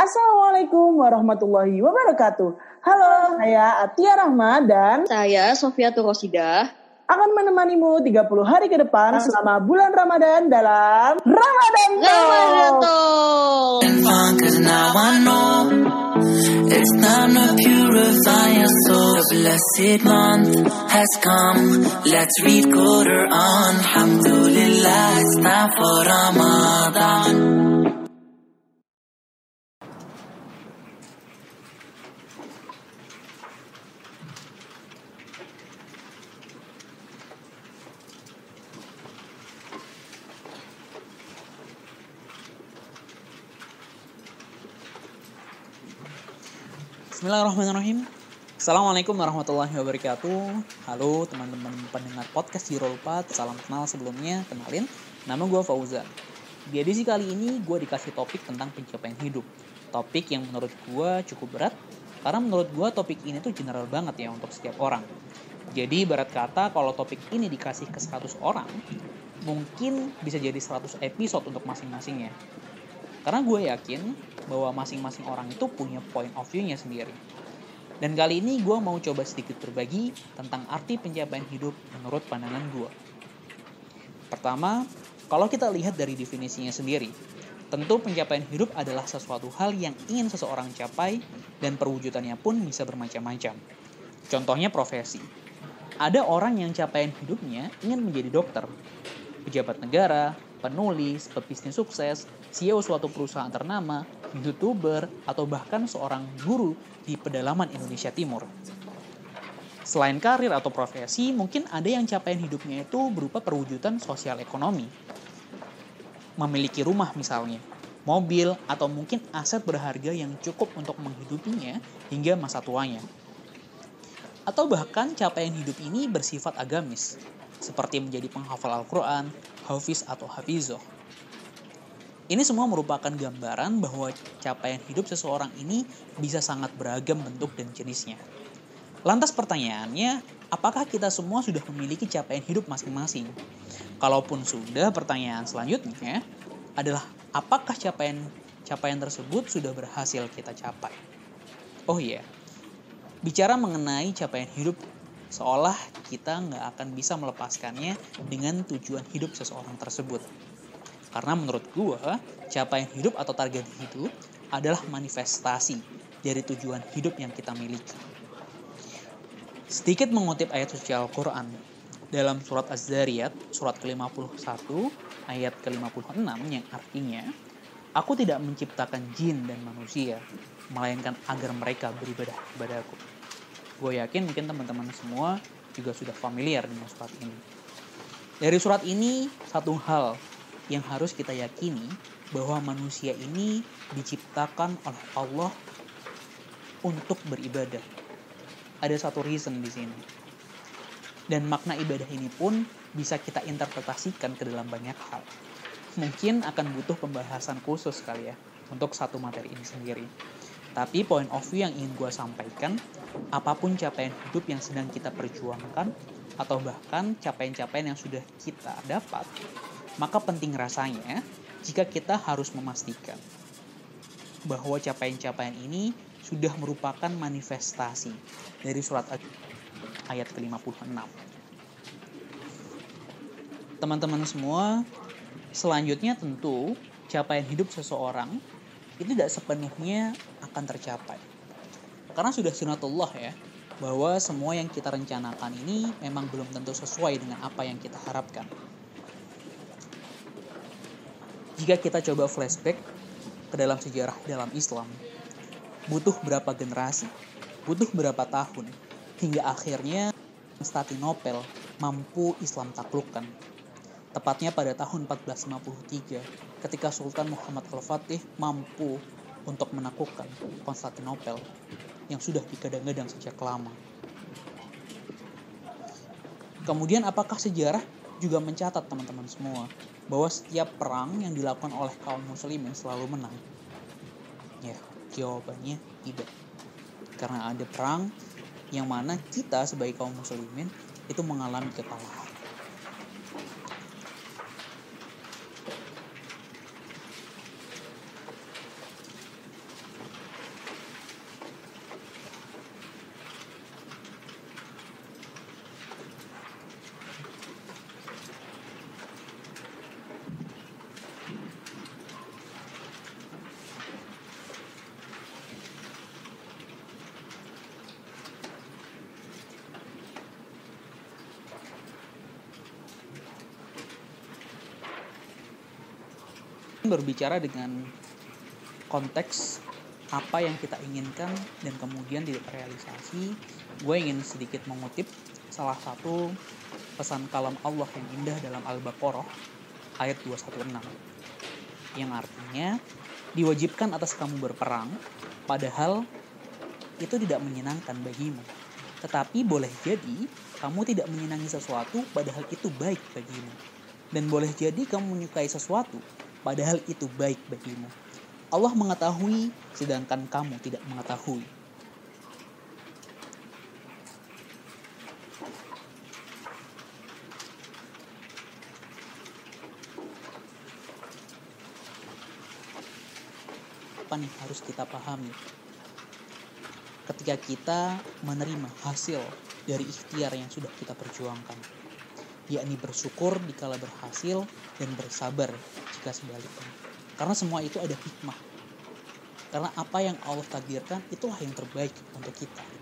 Assalamualaikum warahmatullahi wabarakatuh. Halo, saya Atia Rahma dan Saya Sofia Turosida. akan menemanimu 30 hari ke depan selama bulan Ramadan dalam Ramadan Ramadan Talk. Talk. and fun cause now I know it's time to purify your soul. The blessed month has come. Let's read Quran. Alhamdulillah, it's time for Ramadan. Bismillahirrahmanirrahim. Assalamualaikum warahmatullahi wabarakatuh. Halo teman-teman pendengar podcast Zero 4. Salam kenal sebelumnya. Kenalin, nama gue Fauzan. Di edisi kali ini gue dikasih topik tentang pencapaian hidup. Topik yang menurut gue cukup berat. Karena menurut gue topik ini tuh general banget ya untuk setiap orang. Jadi barat kata kalau topik ini dikasih ke 100 orang, mungkin bisa jadi 100 episode untuk masing-masingnya. Karena gue yakin bahwa masing-masing orang itu punya point of view-nya sendiri. Dan kali ini gue mau coba sedikit berbagi tentang arti pencapaian hidup menurut pandangan gue. Pertama, kalau kita lihat dari definisinya sendiri, tentu pencapaian hidup adalah sesuatu hal yang ingin seseorang capai dan perwujudannya pun bisa bermacam-macam. Contohnya profesi. Ada orang yang capaian hidupnya ingin menjadi dokter, pejabat negara, penulis, pebisnis sukses, CEO suatu perusahaan ternama, youtuber, atau bahkan seorang guru di pedalaman Indonesia Timur. Selain karir atau profesi, mungkin ada yang capaian hidupnya itu berupa perwujudan sosial ekonomi. Memiliki rumah misalnya, mobil, atau mungkin aset berharga yang cukup untuk menghidupinya hingga masa tuanya. Atau bahkan capaian hidup ini bersifat agamis, seperti menjadi penghafal Al-Quran, hafiz atau hafizoh. Ini semua merupakan gambaran bahwa capaian hidup seseorang ini bisa sangat beragam bentuk dan jenisnya. Lantas pertanyaannya, apakah kita semua sudah memiliki capaian hidup masing-masing? Kalaupun sudah, pertanyaan selanjutnya adalah apakah capaian capaian tersebut sudah berhasil kita capai? Oh iya, bicara mengenai capaian hidup seolah kita nggak akan bisa melepaskannya dengan tujuan hidup seseorang tersebut. Karena menurut gua, capaian hidup atau target hidup adalah manifestasi dari tujuan hidup yang kita miliki. Sedikit mengutip ayat suci Al-Quran dalam surat Az-Zariyat, surat ke-51, ayat ke-56 yang artinya, Aku tidak menciptakan jin dan manusia, melainkan agar mereka beribadah kepadaku. Gue yakin mungkin teman-teman semua juga sudah familiar dengan surat ini. Dari surat ini, satu hal yang harus kita yakini bahwa manusia ini diciptakan oleh Allah untuk beribadah. Ada satu reason di sini. Dan makna ibadah ini pun bisa kita interpretasikan ke dalam banyak hal. Mungkin akan butuh pembahasan khusus kali ya untuk satu materi ini sendiri. Tapi point of view yang ingin gue sampaikan, apa pun capaian hidup yang sedang kita perjuangkan, atau bahkan capaian-capaian yang sudah kita dapat, maka penting rasanya jika kita harus memastikan bahwa capaian-capaian ini sudah merupakan manifestasi dari surat ayat ke-56. Teman-teman semua, selanjutnya tentu capaian hidup seseorang itu tidak sepenuhnya akan tercapai. Karena sudah sunatullah ya, bahwa semua yang kita rencanakan ini memang belum tentu sesuai dengan apa yang kita harapkan. Jika kita coba flashback ke dalam sejarah dalam Islam, butuh berapa generasi, butuh berapa tahun, hingga akhirnya Konstantinopel mampu Islam taklukkan. Tepatnya pada tahun 1453, ketika Sultan Muhammad Al-Fatih mampu untuk menaklukkan Konstantinopel yang sudah digadang-gadang sejak lama. Kemudian apakah sejarah juga mencatat teman-teman semua bahwa setiap perang yang dilakukan oleh kaum muslimin selalu menang? Ya, jawabannya tidak. Karena ada perang yang mana kita sebagai kaum muslimin itu mengalami kekalahan. Berbicara dengan konteks apa yang kita inginkan dan kemudian tidak terrealisasi. Gue ingin sedikit mengutip salah satu pesan kalam Allah yang indah dalam Al-Baqarah ayat 216 yang artinya diwajibkan atas kamu berperang padahal itu tidak menyenangkan bagimu. Tetapi boleh jadi kamu tidak menyenangi sesuatu padahal itu baik bagimu. Dan boleh jadi kamu menyukai sesuatu padahal itu baik bagimu. Allah mengetahui sedangkan kamu tidak mengetahui. Apa nih harus kita pahami? Ketika kita menerima hasil dari ikhtiar yang sudah kita perjuangkan, yakni bersyukur dikala berhasil dan bersabar jika sebaliknya. Karena semua itu ada hikmah. Karena apa yang Allah takdirkan itulah yang terbaik untuk kita.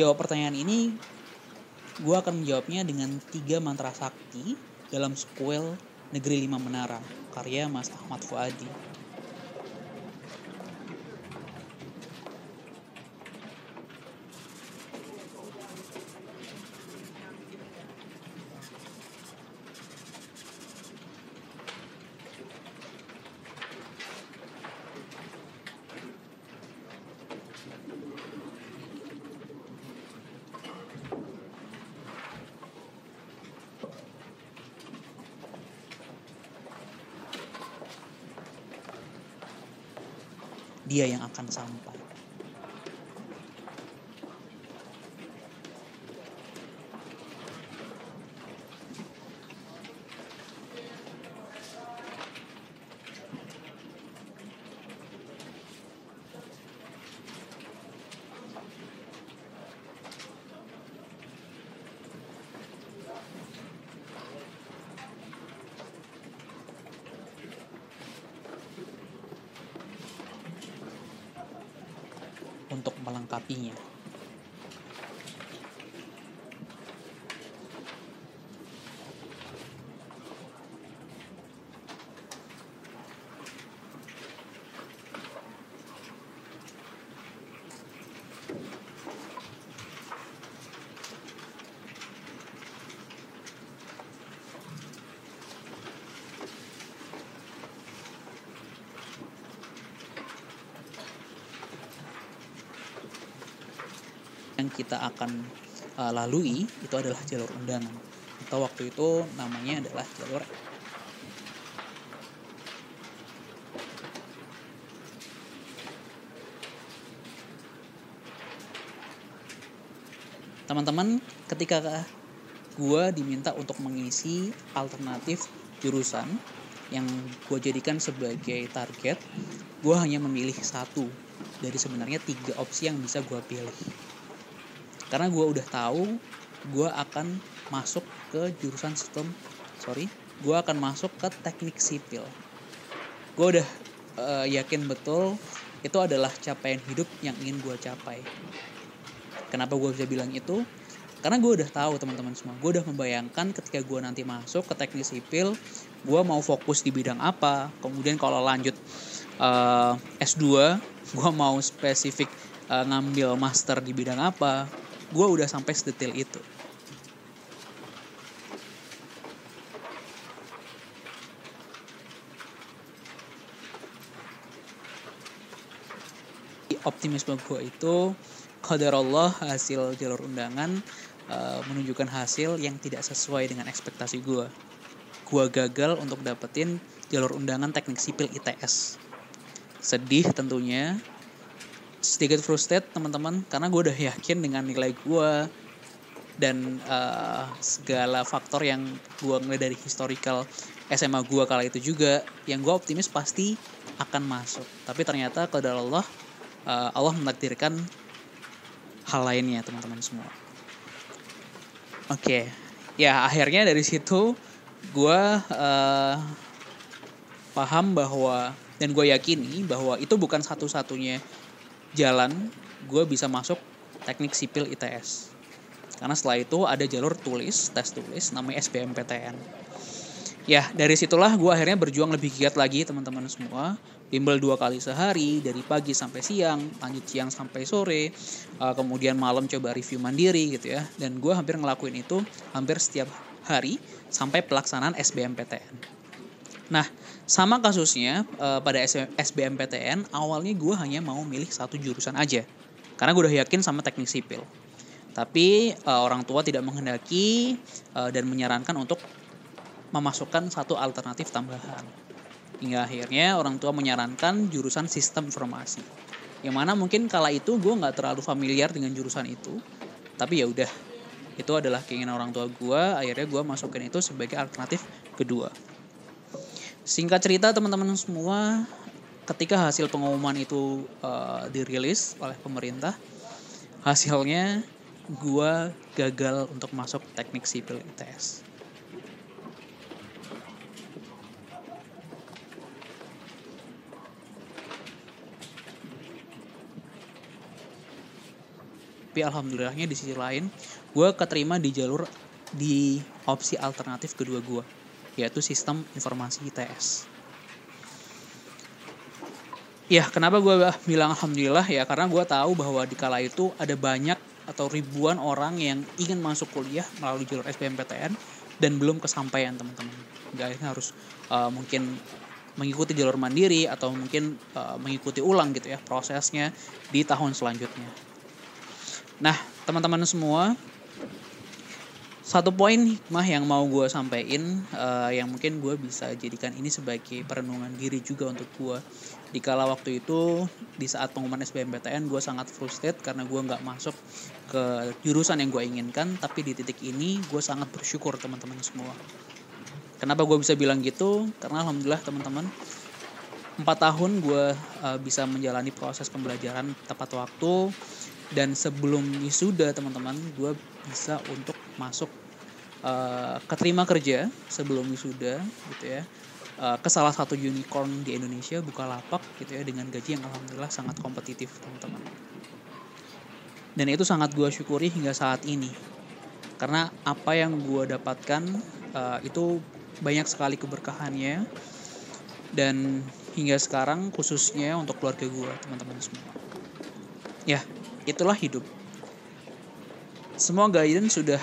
Jawab pertanyaan ini, gue akan menjawabnya dengan tiga mantra sakti dalam sequel Negeri Lima Menara, karya Mas Ahmad Fuadi. Dia yang akan sampai. Untuk melengkapinya. Yang kita akan uh, lalui itu adalah jalur undangan. Atau waktu itu namanya adalah jalur teman-teman ketika gue diminta untuk mengisi alternatif jurusan yang gue jadikan sebagai target gue hanya memilih satu. Dari sebenarnya tiga opsi yang bisa gue pilih karena gue udah tahu gue akan masuk ke jurusan sistem sorry gue akan masuk ke teknik sipil. Gue udah uh, yakin betul itu adalah capaian hidup yang ingin gue capai. Kenapa gue bisa bilang itu? Karena gue udah tahu teman-teman semua. Gue udah membayangkan ketika gue nanti masuk ke teknik sipil gue mau fokus di bidang apa. Kemudian kalau lanjut uh, S2 gue mau spesifik uh, ngambil master di bidang apa gue udah sampai sedetail itu. Optimisme gue itu qadar Allah hasil jalur undangan uh, menunjukkan hasil yang tidak sesuai dengan ekspektasi gue gue gagal untuk dapetin jalur undangan teknik sipil ITS sedih tentunya sedikit frustrated teman-teman karena gue udah yakin dengan nilai gue dan uh, segala faktor yang gue ngeliat dari historical SMA gue kala itu juga yang gue optimis pasti akan masuk tapi ternyata kepada Allah uh, Allah menakdirkan hal lainnya teman-teman semua oke okay. ya akhirnya dari situ gue uh, paham bahwa dan gue yakini bahwa itu bukan satu-satunya jalan gue bisa masuk teknik sipil ITS karena setelah itu ada jalur tulis tes tulis namanya SBMPTN ya dari situlah gue akhirnya berjuang lebih giat lagi teman-teman semua. Bimbel dua kali sehari dari pagi sampai siang lanjut siang sampai sore uh, kemudian malam coba review mandiri gitu ya. Dan gue hampir ngelakuin itu hampir setiap hari sampai pelaksanaan SBMPTN Nah, sama kasusnya uh, pada SBMPTN, awalnya gue hanya mau milih satu jurusan aja. Karena gue udah yakin sama teknik sipil. Tapi uh, orang tua tidak menghendaki uh, dan menyarankan untuk memasukkan satu alternatif tambahan. Hingga akhirnya orang tua menyarankan jurusan sistem informasi. Yang mana mungkin kala itu gue nggak terlalu familiar dengan jurusan itu. Tapi ya udah, itu adalah keinginan orang tua gue. Akhirnya gue masukin itu sebagai alternatif kedua. Singkat cerita teman-teman semua, ketika hasil pengumuman itu uh, dirilis oleh pemerintah, hasilnya gue gagal untuk masuk teknik sipil ITS. Tapi alhamdulillahnya di sisi lain, gue keterima di jalur di opsi alternatif kedua gue yaitu sistem informasi ITS. Ya, kenapa gue bilang alhamdulillah ya karena gue tahu bahwa di kala itu ada banyak atau ribuan orang yang ingin masuk kuliah melalui jalur SBMPTN dan belum kesampaian teman-teman. Gak harus uh, mungkin mengikuti jalur mandiri atau mungkin uh, mengikuti ulang gitu ya prosesnya di tahun selanjutnya. Nah, teman-teman semua, satu poin hikmah yang mau gue sampaikan uh, yang mungkin gue bisa jadikan ini sebagai perenungan diri juga untuk gue di kala waktu itu di saat pengumuman SBMPTN gue sangat frustrated karena gue nggak masuk ke jurusan yang gue inginkan. Tapi di titik ini gue sangat bersyukur teman-teman semua. Kenapa gue bisa bilang gitu? Karena alhamdulillah teman-teman empat tahun gue uh, bisa menjalani proses pembelajaran tepat waktu. Dan sebelum wisuda teman-teman gue bisa untuk masuk uh, keterima kerja sebelum wisuda gitu ya uh, ke salah satu unicorn di Indonesia buka lapak gitu ya dengan gaji yang alhamdulillah sangat kompetitif teman-teman. Dan itu sangat gue syukuri hingga saat ini. Karena apa yang gue dapatkan uh, itu banyak sekali keberkahannya. Dan hingga sekarang khususnya untuk keluarga gue teman-teman semua. Ya itulah hidup. Semua guidance sudah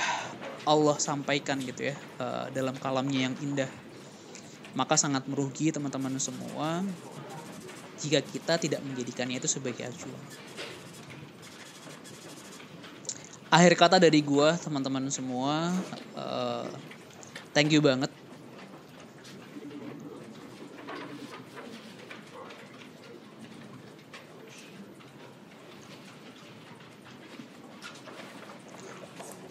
Allah sampaikan gitu ya uh, dalam kalamnya yang indah. Maka sangat merugi teman-teman semua jika kita tidak menjadikannya itu sebagai acuan. Akhir kata dari gua teman-teman semua uh, thank you banget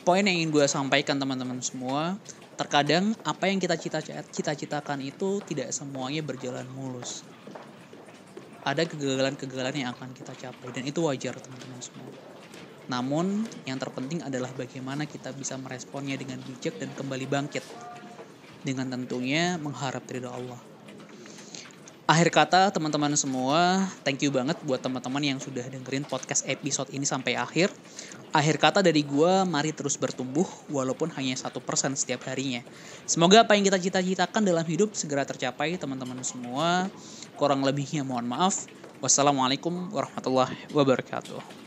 poin yang ingin gue sampaikan teman-teman semua terkadang apa yang kita cita-citakan itu tidak semuanya berjalan mulus. Ada kegagalan-kegagalan yang akan kita capai dan itu wajar teman-teman semua. Namun yang terpenting adalah bagaimana kita bisa meresponnya dengan bijak dan kembali bangkit. Dengan tentunya mengharap ridho Allah akhir kata teman-teman semua thank you banget buat teman-teman yang sudah dengerin podcast episode ini sampai akhir. Akhir kata dari gue mari terus bertumbuh walaupun hanya satu persen setiap harinya. Semoga apa yang kita cita-citakan dalam hidup segera tercapai teman-teman semua. Kurang lebihnya mohon maaf. Wassalamualaikum warahmatullahi wabarakatuh